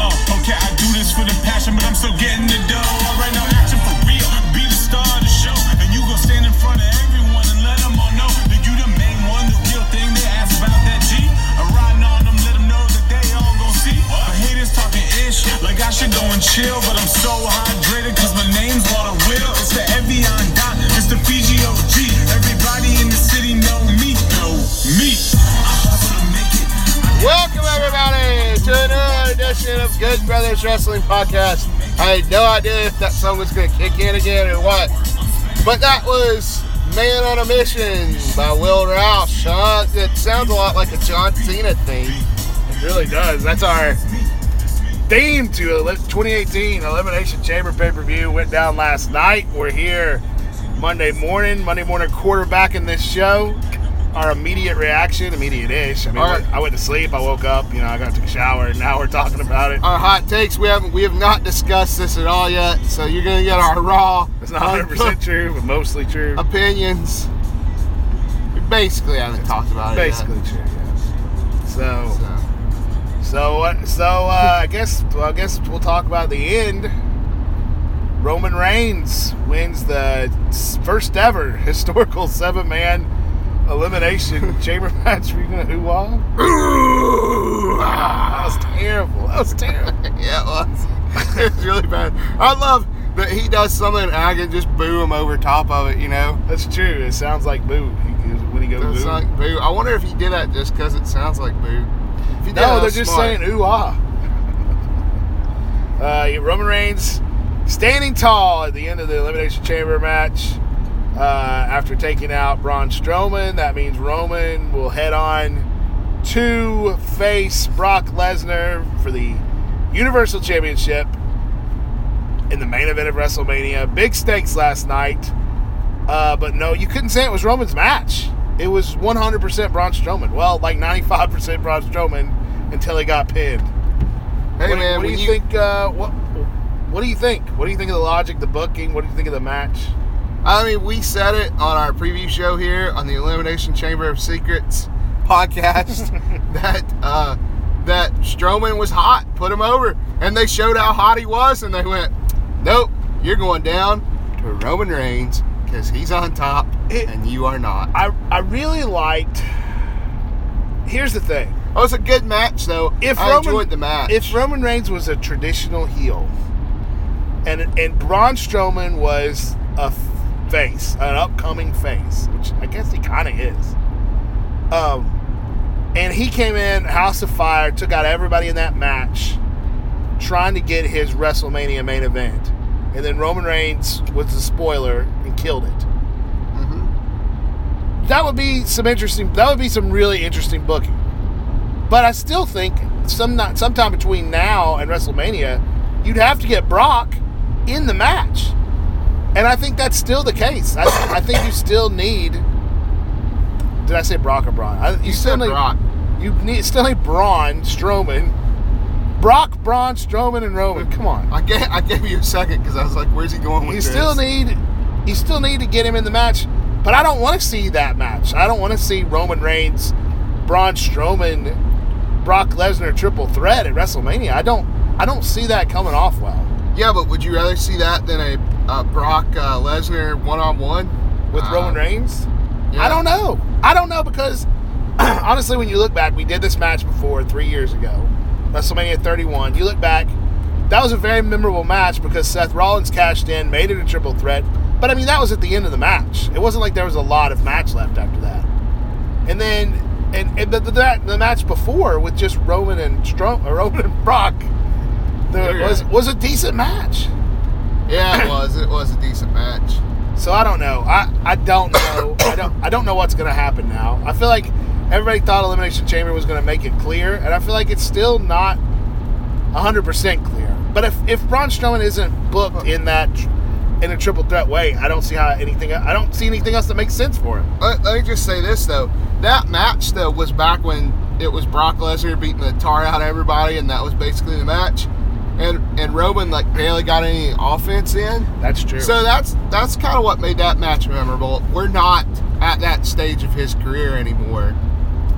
on. Okay, I do this for the passion, but I'm still getting Brothers Wrestling Podcast. I had no idea if that song was going to kick in again or what, but that was "Man on a Mission" by Will Roush. Uh, it sounds a lot like a John Cena theme. It really does. That's our theme to the 2018 Elimination Chamber pay per view. Went down last night. We're here Monday morning. Monday morning quarterbacking this show our immediate reaction, immediate-ish. I mean, Our- I went to sleep. I woke up. You know, I got to take a shower, and now we're talking about it. our hot takes. We haven't we have not discussed this at all yet, so you're gonna get our raw It's not 100 percent true, but mostly true. opinions. We basically haven't talked about it. Basically true. Yeah. So, so. so what? So uh, I guess well, I guess we'll talk about the end. Roman Reigns wins the first ever historical seven-man elimination chamber match. Were you gonna ooh ah? That was terrible. That was terrible. yeah, it was. it was really bad. I love that he does something and I can just boo him over top of it. You know. That's true. It sounds like boo when he goes It's boo. like boo. I wonder if he did that just because it sounds like boo. If he did no, they're just smart. saying ooh ah. Uh, Roman Reigns standing tall at the end of the Elimination Chamber match uh, after taking out Braun Strowman. That means Roman will head on to face Brock Lesnar for the Universal Championship in the main event of WrestleMania. Big stakes last night. Uh, but no, you couldn't say it was Roman's match. It was 100% Braun Strowman. Well, like 95% Braun Strowman until he got pinned. Hey what, man, what do when you, think? Uh, what What do you think? What do you think of the logic, the booking? What do you think of the match? I mean, we said it on our preview show here on the Elimination Chamber of Secrets podcast that uh, that Strowman was hot, put him over, and they showed how hot he was, and they went, "Nope, you're going down to Roman Reigns because he's on top It- and you are not." I I really liked. Here's the thing: Oh, it's a good match, though. if I Roman, enjoyed the match. if Roman Reigns was a traditional heel, and and Braun Strowman was a face, an upcoming face, which I guess he kind of is. Um, and he came in House of Fire, took out everybody in that match, trying to get his WrestleMania main event, and then Roman Reigns was the spoiler and killed it. Mhm. That would be some interesting. That would be some really interesting booking. But I still think some not sometime between now and WrestleMania, you'd have to get Brock in the match, and I think that's still the case. I, I think you still need. Did I say Brock or Braun? I, you, still said need Brock. You need still need Braun Strowman, Brock, Braun, Strowman, and Roman. Come on. I gave, I gave you a second because I was like, "Where's he going with You this?" still need you still need to get him in the match, but I don't want to see that match. I don't want to see Roman Reigns, Braun Strowman, Brock Lesnar triple threat at WrestleMania. I don't I don't see that coming off well Yeah, but would you rather see that than a, a Brock uh, Lesnar one on one with Uh, Roman Reigns. yeah. I don't know. I don't know because honestly, when you look back, we did this match before three years ago, WrestleMania 31. You look back, that was a very memorable match because Seth Rollins cashed in, made it a triple threat. But I mean, that was at the end of the match. It wasn't like there was a lot of match left after that. And then, and, and the, the, that- the match before with just Roman and Stro- or Roman and Brock, there Yeah. was was a decent match. Yeah, it was. It was a decent match. So I don't know. I, I don't know. I don't I don't know what's gonna happen now. I feel like everybody thought Elimination Chamber was gonna make it clear, and I feel like it's still not hundred percent clear. But if if Braun Strowman isn't booked in that in a triple threat way, I don't see how anything I don't see anything else that makes sense for him. Let, let me just say this though. That match though was back when it was Brock Lesnar beating the tar out of everybody, and that was basically the match. And and Roman like barely got any offense in. That's true. So that's that's kind of what made that match memorable. We're not at that stage of his career anymore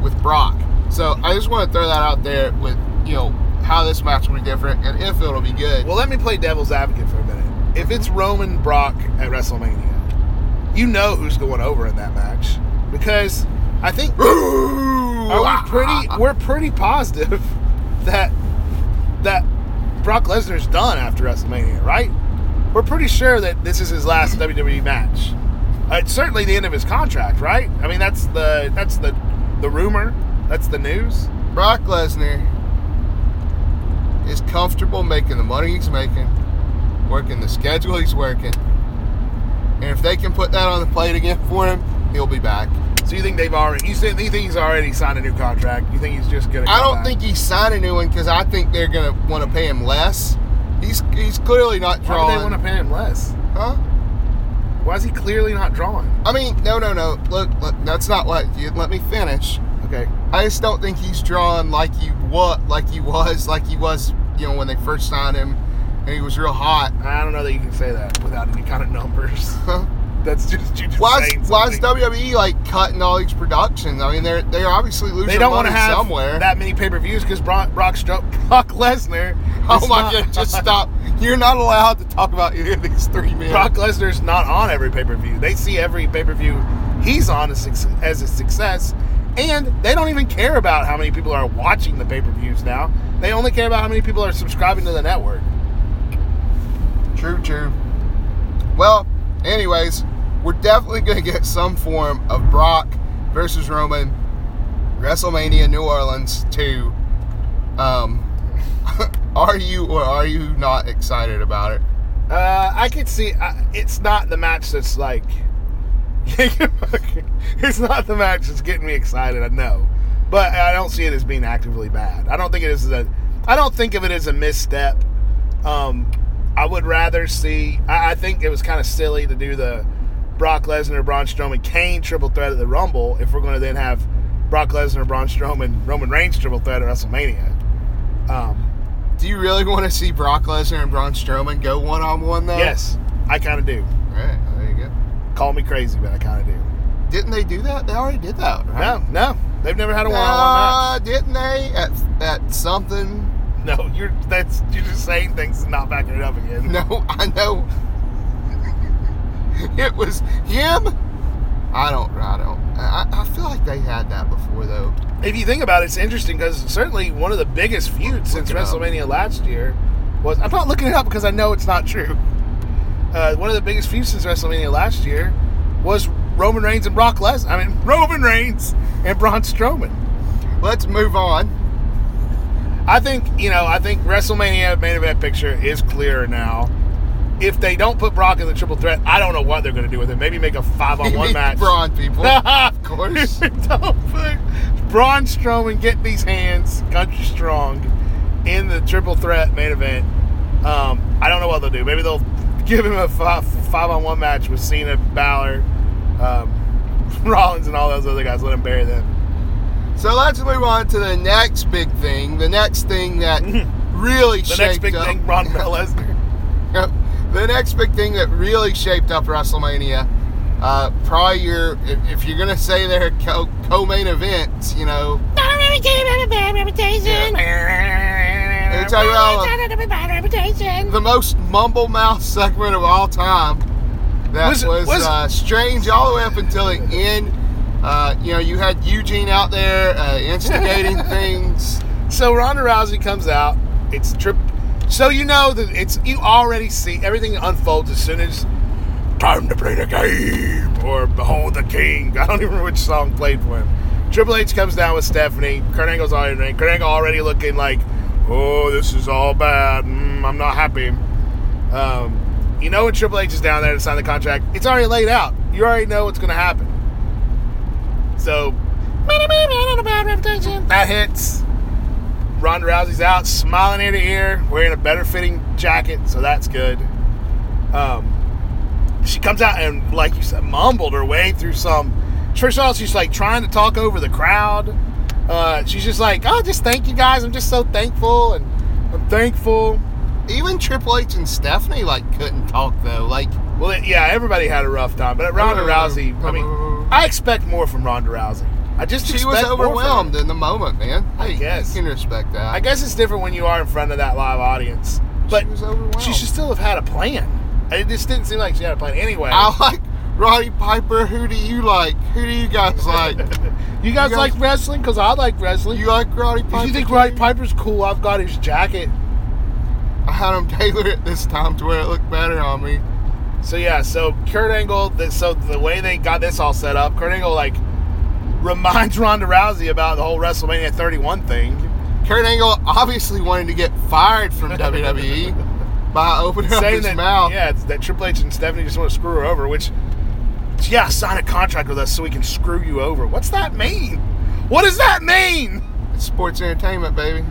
with Brock. So I just want to throw that out there with you know how this match will be different and if it'll be good. Well, let me play devil's advocate for a minute. If it's Roman Brock at WrestleMania, you know who's going over in that match because I think are we pretty we're pretty positive that that Brock Lesnar's done after WrestleMania, right? We're pretty sure that this is his last WWE match. Uh, it's certainly the end of his contract, right? I mean, that's the that's the the rumor. That's the news. Brock Lesnar is comfortable making the money he's making, working the schedule he's working. And if they can put that on the plate again for him, he'll be back. So you think they've already? You think, you think he's already signed a new contract? You think he's just gonna? I don't back? think he's signing a new one because I think they're gonna want to pay him less. He's he's clearly not Why would drawing. they want to pay him less? huh? Why is he clearly not drawing? I mean, no, no, no. Look, look, that's not what you let me finish. Okay. I just don't think he's drawing like he what like he was like he was you know when they first signed him and he was real hot. I don't know that you can say that without any kind of numbers. Huh? That's just you just Why is, why is. WWE like cutting all these productions? I mean, they're they're obviously losing They don't want to have somewhere. that many pay per views because Brock, Brock, Brock Lesnar. oh my not- god! Just stop. You're not allowed to talk about any of these three men. Brock Lesnar's not on every pay per view. They see every pay per view he's on as, as a success, and they don't even care about how many people are watching the pay per views now. They only care about how many people are subscribing to the network. True, true. Well, anyways, we're definitely going to get some form of Brock versus Roman WrestleMania New Orleans 2. Um, are you or are you not excited about it? Uh, I could see uh, it's not the match that's like. it's not the match that's getting me excited. I know, but I don't see it as being actively bad. I don't think it is a. I don't think of it as a misstep. Um, I would rather see. I, I think it was kind of silly to do the Brock Lesnar, Braun Strowman, Kane triple threat at the Rumble if we're going to then have Brock Lesnar, Braun Strowman, Roman Reigns triple threat at WrestleMania. Um, Do you really want to see Brock Lesnar and Braun Strowman go one on one though? yes, I kind of do. Right, there you go. Call me crazy, but I kind of do. Didn't they do that? They already did that, right? No, no, they've never had a one-on-one Uh, didn't they? At, at something? No, you're that's you're just saying things and not backing it up again. No, I know. it was him. I don't. I don't. I, I feel like they had that before though. If you think about it, it's interesting because certainly one of the biggest feuds since Look it up. WrestleMania last year was. I'm not looking it up because I know it's not true. Uh, one of the biggest feuds since WrestleMania last year was Roman Reigns and Brock Lesnar. I mean, Roman Reigns and Braun Strowman. Let's move on. I think you know. I think WrestleMania main event picture is clearer now. If they don't put Brock in the triple threat, I don't know what they're going to do with it. Maybe make a five on one match. Braun people. of course. don't put Braun Strowman get these hands, country strong, in the triple threat main event. Um, I don't know what they'll do. Maybe they'll give him a five, five on one match with Cena, Balor, um, Rollins, and all those other guys. Let him bury them. So let's move on to the next big thing. The next thing that really The shaped next big up. thing, Ron Lesnar. The next big thing that really shaped up WrestleMania, uh, probably your if, if you're gonna say they're co- co-main events, you know, Let me tell you all, the most mumble mouth segment of all time. That Was was, was- uh, strange all the way up until the end. Uh, you know, you had Eugene out there uh, instigating things. So Ronda Rousey comes out. It's trip. So you know that it's you already see everything unfolds as soon as time to play the game or behold the king. I don't even remember which song played for him. Triple H comes down with Stephanie. Kurt Angle's already in the ring. Kurt Angle already looking like, oh, this is all bad. Mm, I'm not happy. Um, you know when Triple H is down there to sign the contract, it's already laid out. You already know what's going to happen. So that hits. Ronda Rousey's out, smiling ear to ear, wearing a better fitting jacket, so that's good. Um, she comes out and, like you said, mumbled her way through some. First of she's like trying to talk over the crowd. Uh, she's just like, "Oh, just thank you guys. I'm just so thankful, and I'm thankful." Even Triple H and Stephanie like couldn't talk though. Like Well, yeah, everybody had a rough time, but Ronda Rousey. I mean, I expect more from Ronda Rousey. I just she was more from her. overwhelmed in the moment, man. I guess. you can respect that. I guess it's different when you are in front of that live audience. But she was overwhelmed. she should still have had a plan. It just didn't seem like she had a plan. Anyway, I like Roddy Piper. Who do you like? Who do you guys like? you guys you guys- like wrestling? Because I like wrestling. you like Roddy Piper? if you think too? Roddy Piper's cool, I've got his jacket. I had him tailor it this time to where it looked better on me. So yeah, so Kurt Angle. So the way they got this all set up, Kurt Angle like reminds Ronda Rousey about the whole WrestleMania 31 thing. Kurt Angle obviously wanted to get fired from WWE by opening up his that mouth. yeah, it's that Triple H and Stephanie just want to screw her over. Which, yeah, sign a contract with us so we can screw you over. What's that mean? What does that mean? It's sports entertainment, baby.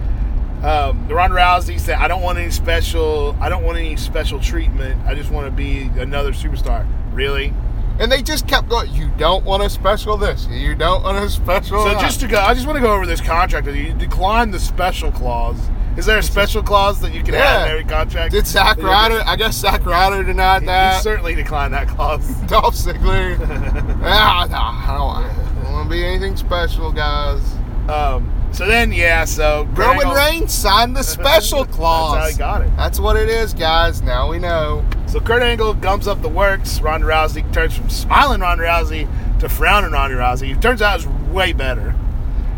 Um, the Ronda Rousey said, "I don't want any special. I don't want any special treatment. I just want to be another superstar." Really? And they just kept going, you don't want a special this, you don't want a special So that." just to go, I just want to go over this contract you. Decline the special clause. Is there a special clause that you can have Yeah. in every contract? Did Zack Ryder, I guess Zack Ryder denied that. certainly declined that clause. Dolph Ziggler. ah, no, I don't, I don't want to be anything special, guys. Um, so then, yeah, so Roman Angle- Reigns signed the special clause. That's how he got it. That's what it is, guys. Now we know. So Kurt Angle gums up the works. Ronda Rousey turns from smiling Ronda Rousey to frowning Ronda Rousey. It turns out it's way better.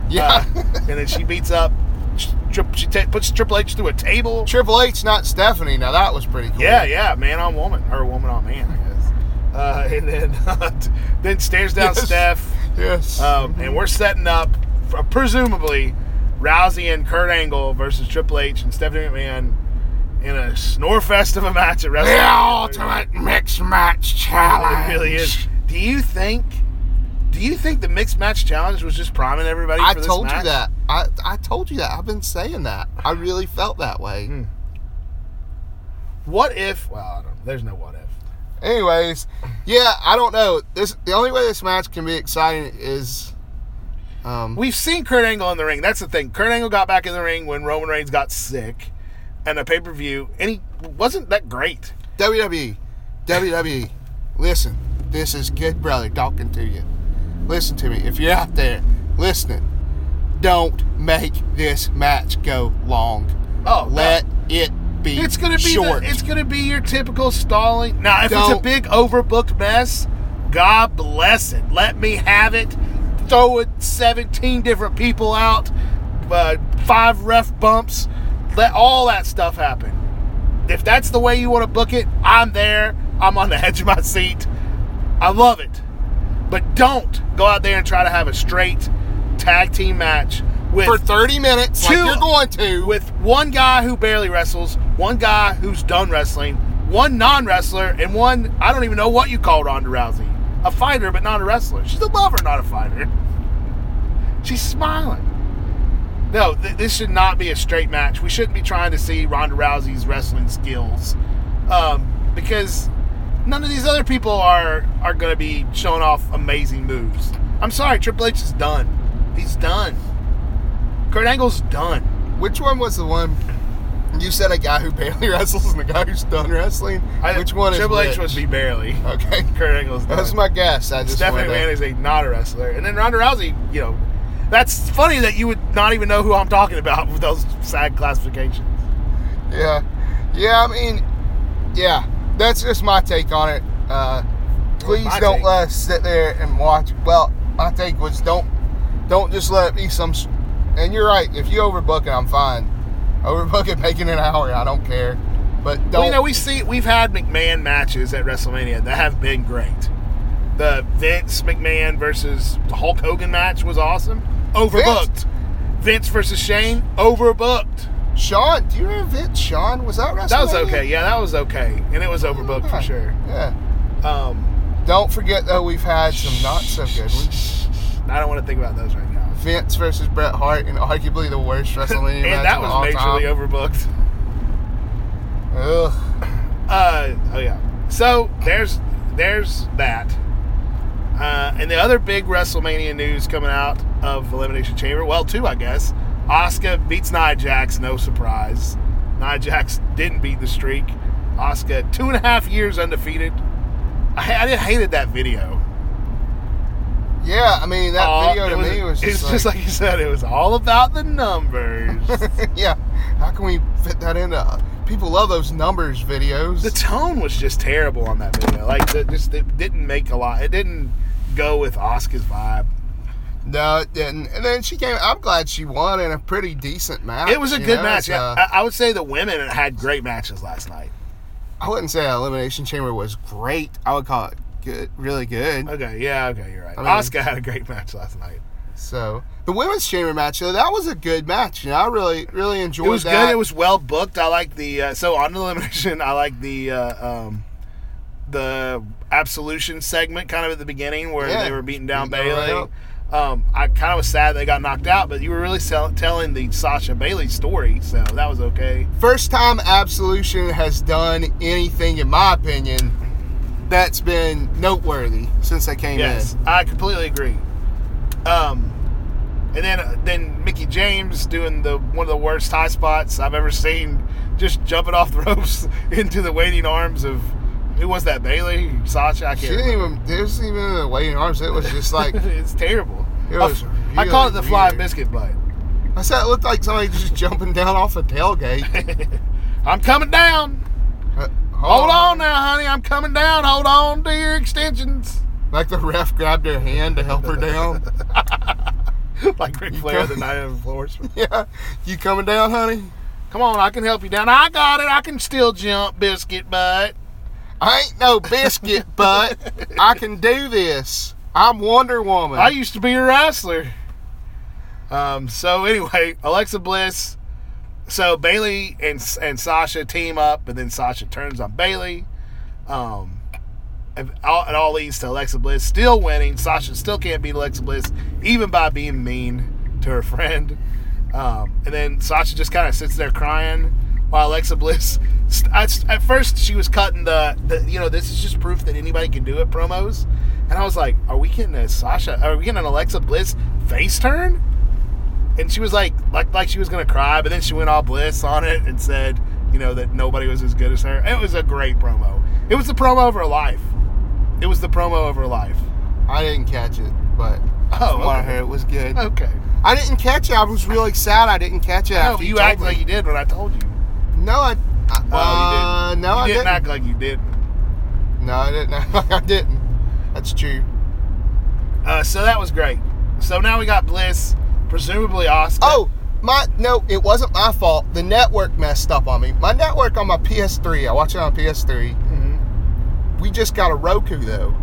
Yeah. Uh, and then she beats up. She, she puts Triple H through a table. Triple H, not Stephanie. Now that was pretty cool. Yeah, yeah, man on woman or woman on man, I guess. Uh, and then then stares down Yes. Steph. Yes. Um, and we're setting up, presumably, Rousey and Kurt Angle versus Triple H and Stephanie McMahon in a snore fest of a match at WrestleMania. the ultimate mixed match challenge. It really is. Do you think? Do you think the mixed match challenge was just priming everybody? I this told match? you that. I, I told you that. I've been saying that. I really felt that way. Hmm. What if? Well, I don't. There's no what if. Anyways, yeah, I don't know. This the only way this match can be exciting is um We've seen Kurt Angle in the ring. That's the thing. Kurt Angle got back in the ring when Roman Reigns got sick, and a pay per view, and he wasn't that great. WWE. WWE. Listen, this is good brother talking to you. Listen to me. If you're out there listening, don't make this match go long. Oh, no. Let it be It's gonna be short. The, it's gonna be your typical stalling. Now, if it's a big overbooked mess, God bless it. Let me have it. Throw it 17 different people out, uh, five ref bumps. Let all that stuff happen. If that's the way you want to book it, I'm there. I'm on the edge of my seat. I love it. But don't go out there and try to have a straight tag team match with for 30 minutes like you're going to. with one guy who barely wrestles, one guy who's done wrestling, one non-wrestler, and one I don't even know what you call Ronda Rousey, a fighter but not a wrestler. She's a lover, not a fighter. She's smiling. No, th- this should not be a straight match. We shouldn't be trying to see Ronda Rousey's wrestling skills, um, because none of these other people are are going to be showing off amazing moves. I'm sorry, Triple H is done. He's done. Kurt Angle's done. Which one was the one you said a guy who barely wrestles and a guy who's done wrestling? I- Which one Triple is H which? would be barely. Okay. Kurt Angle's done. That's my guess. I just Stephanie McMahon is a not a wrestler, and then Ronda Rousey. You know, that's funny that you would not even know who I'm talking about with those sad classifications. Yeah. Yeah, I mean, yeah. That's just my take on it. Uh, please my don't take? let us sit there and watch. Well, my take was don't don't just let it be some. And you're right. If you overbook it, I'm fine. Overbook it, make it an hour. I don't care. But don't. Well, you know, we see we've had McMahon matches at WrestleMania that have been great. The Vince McMahon versus Hulk Hogan match was awesome. Overbooked. Vince, versus Shane, overbooked. Sean, do you remember Vince? Sean was that WrestleMania? That was okay. Yeah, that was okay, and it was overbooked for sure. Yeah. Um, Don't forget though, we've had some not so good ones. I don't want to think about those right now. Vince versus Bret Hart, and arguably the worst WrestleMania match and that of was all majorly time. overbooked. Ugh. Uh, oh yeah. So there's there's that. Uh, and the other big WrestleMania news coming out of Elimination Chamber, well, two, I guess. Asuka beats Nia Jax, no surprise. Nia Jax didn't beat the streak. Asuka, two and a half years undefeated. I, I hated that video. Yeah, I mean that All- video to it me was it's just, just like, like you said, it was all about the numbers. yeah. How can we fit that into? People love those numbers videos. the tone was just terrible on that video. Like, it just it didn't make a lot. It didn't go with Asuka's vibe. No, it didn't. And then she came. I'm glad she won in a pretty decent match. It was a good know, match. uh, I, I would say the women had great matches last night. I wouldn't say Elimination Chamber was great. I would call it good, really good. Okay, yeah, okay, you're right. I mean- Asuka had a great match last night. So the women's chamber match, though, that was a good match. You know, I really, really enjoyed It was that. good. It was well booked. I like the uh, so on the elimination. I like the uh, um, the absolution segment kind of at the beginning where Yeah. they were beating down Bayley. Um, I kind of was sad they got knocked out, but you were really sell- telling the Sasha Bayley story, so that was okay. First time Absolution has done anything, in my opinion, that's been noteworthy since they came Yes, in. Yes, I completely agree. Um, and then then Mickie James doing the one of the worst high spots I've ever seen, just jumping off the ropes into the waiting arms of who was that Bayley Sasha? I can't. didn't remember. even. There wasn't even the waiting arms. It was just like it's terrible. It was I call it really the flying weird. biscuit butt. I said. It looked like somebody just jumping down off a tailgate. I'm coming down. Uh, Hold on now, honey. I'm coming down. Hold on to your extensions. Like the ref grabbed her hand to help her down. like Ric Flair the night of the floors. yeah, you coming down, honey? Come on, I can help you down. I got it. I can still jump, biscuit butt. I ain't no biscuit, but I can do this. I'm Wonder Woman. I used to be a wrestler. Um, so anyway, Alexa Bliss. So Bayley and and Sasha team up, and then Sasha turns on Bayley. Um, and all, it all leads to Alexa Bliss still winning. Sasha still can't beat Alexa Bliss, even by being mean to her friend. Um, and then Sasha just kind of sits there crying while Alexa Bliss. At, at first, she was cutting the, the, you know, this is just proof that anybody can do it promos. And I was like, are we getting a Sasha, are we getting an Alexa Bliss face turn? And she was like, like, like she was gonna cry, but then she went all Bliss on it and said, you know, that nobody was as good as her. It was a great promo. It was the promo of her life. It was the promo of her life. I didn't catch it, but Oh, what I heard, it was good. Okay. I didn't catch it. I was really sad I didn't catch it. No, after you told act like you did when I told you. No, I. I Well, uh, you didn't. No, you I didn't, didn't. act like you did. No, I didn't. act like I didn't. That's true. Uh, so that was great. So now we got Bliss, presumably Asuka. Oh, my no, it wasn't my fault. The network messed up on me. My network on my PS3. I watch it on PS3. Mhm. We just got a Roku though,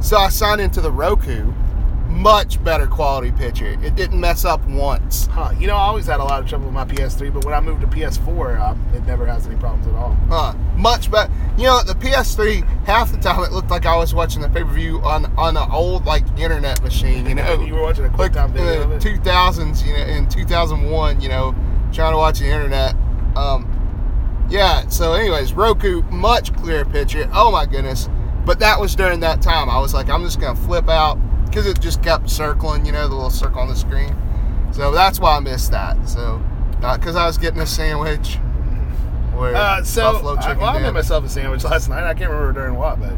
so I signed into the Roku. Much better quality picture. It didn't mess up once. Huh. You know, I always had a lot of trouble with my PS3, but when I moved to PS4, um, it never has any problems at all. Huh? Much better. You know, the PS3. Half the time, it looked like I was watching the pay per view on on an old like internet machine. You know, you were watching a quick time video in the 2000s, you know, in 2001, you know, trying to watch the internet. Um, yeah. So, anyways, Roku, much clearer picture. Oh my goodness! But that was during that time. I was like, I'm just gonna flip out because it just kept circling, you know, the little circle on the screen. So that's why I missed that. So, not because I was getting a sandwich. Where Uh, so, Buffalo I, well, I made myself a sandwich last night. I can't remember during what, but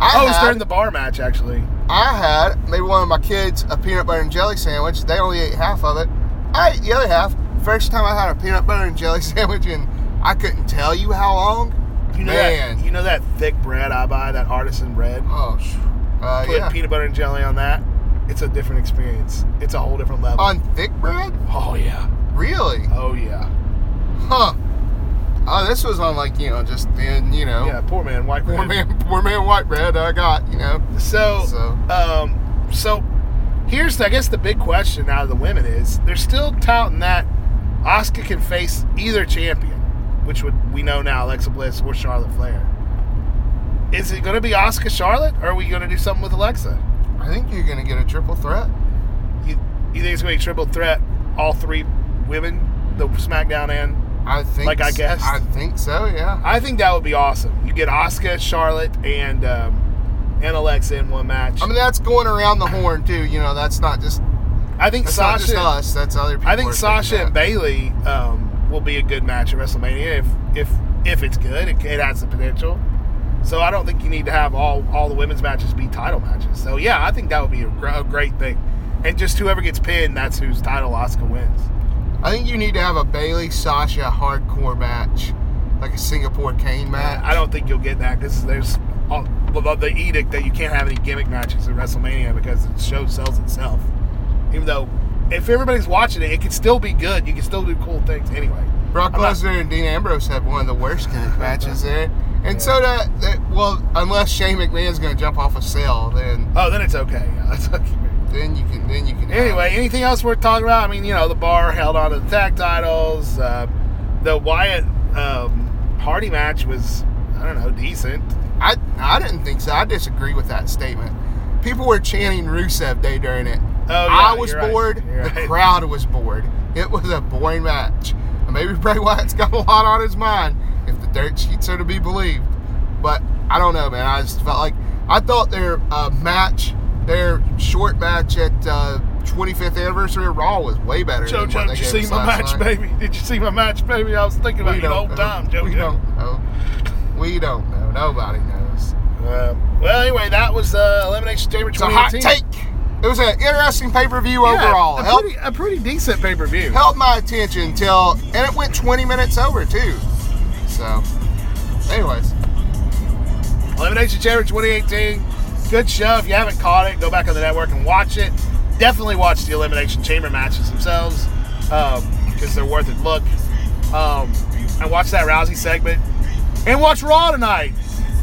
I oh, it was had- during the bar match actually. I had maybe one of my kids a peanut butter and jelly sandwich. They only ate half of it. I ate the other half. First time I had a peanut butter and jelly sandwich, and I couldn't tell you how long. You know Man. that you know that thick bread I buy, that artisan bread. Oh, uh, Put yeah. peanut butter and jelly on that. It's a different experience. It's a whole different level. On thick bread? oh yeah. Really? Oh yeah. Huh. Oh, this was on like you know just thin, you know, Yeah. Poor man, white bread. poor man, poor man white bread I got, you know. So, So. um, so here's I guess the big question out of the women is they're still touting that Asuka can face either champion, which would we know now Alexa Bliss or Charlotte Flair. Is it going to be Asuka Charlotte, or are we going to do something with Alexa? I think you're gonna get a triple threat. You, you think it's going to be triple threat, all three women, the SmackDown and I think. Like I s- guessed? I think so. Yeah. I think that would be awesome. You get Asuka, Charlotte, and um, and Alexa in one match. I mean that's going around the horn too. You know that's not just I think Sasha. just us. That's other people. I think Sasha and. Bayley um, will be a good match at WrestleMania if if if it's good. It, it has the potential. So I don't think you need to have all all the women's matches be title matches. So yeah, I think that would be a, gr- a great thing. And just whoever gets pinned, that's whose title Asuka wins. I think you need to have a Bayley Sasha hardcore match, like a Singapore Cane uh, match. I don't think you'll get that because there's all, the edict that you can't have any gimmick matches at WrestleMania because the show sells itself. Even though if everybody's watching it, it could still be good. You can still do cool things anyway. Brock Lesnar and Dean Ambrose had one of the worst gimmick matches there. And so that, that, well, unless Shane McMahon's going to jump off a cell, then Oh, then it's okay. Yeah, that's okay. then you can then you can. Anyway, it. anything else worth talking about? I mean, you know, the bar held on to the tag titles. Uh, the Wyatt um, Hardy match was, I don't know, decent. I I didn't think so. I disagree with that statement. People were chanting Rusev Day during it. Oh, yeah, I was you're right. bored. The right. crowd was bored. It was a boring match. Maybe Bray Wyatt's got a lot on his mind, if the dirt sheets are to be believed. But I don't know, man. I just felt like I thought their uh, match, their short match at uh, 25th anniversary of Raw was way better. Joe, did you see my match, night. baby? Did you see my match, baby? I was thinking about We you the whole know. time, Joe. We don't know. We don't know. Nobody knows. Uh, well, anyway, that was uh, Elimination Chamber It's a hot take. It was an interesting pay per view Yeah, overall. a Held, pretty, a pretty decent pay per view. held my attention till, and it went 20 minutes over too. So, anyways, Elimination Chamber 2018. Good show. If you haven't caught it, go back on the network and watch it. Definitely watch the Elimination Chamber matches themselves because they're worth a look. Um, and watch that Rousey segment. And watch Raw tonight.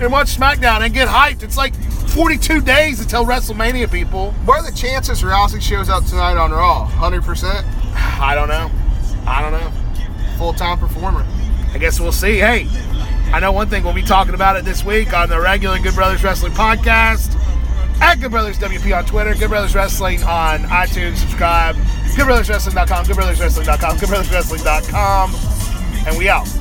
And watch SmackDown and get hyped. It's like 42 days until WrestleMania, people. what are the chances Rousey shows up tonight on Raw? 100% I don't know. I don't know. full time performer. I guess we'll see. Hey, I know one thing we'll be talking about it this week on the regular Good Brothers Wrestling podcast. At Good Brothers WP on Twitter, Good Brothers Wrestling on iTunes, subscribe, goodbrotherswrestling.com, goodbrotherswrestling.com, goodbrotherswrestling.com, and we out.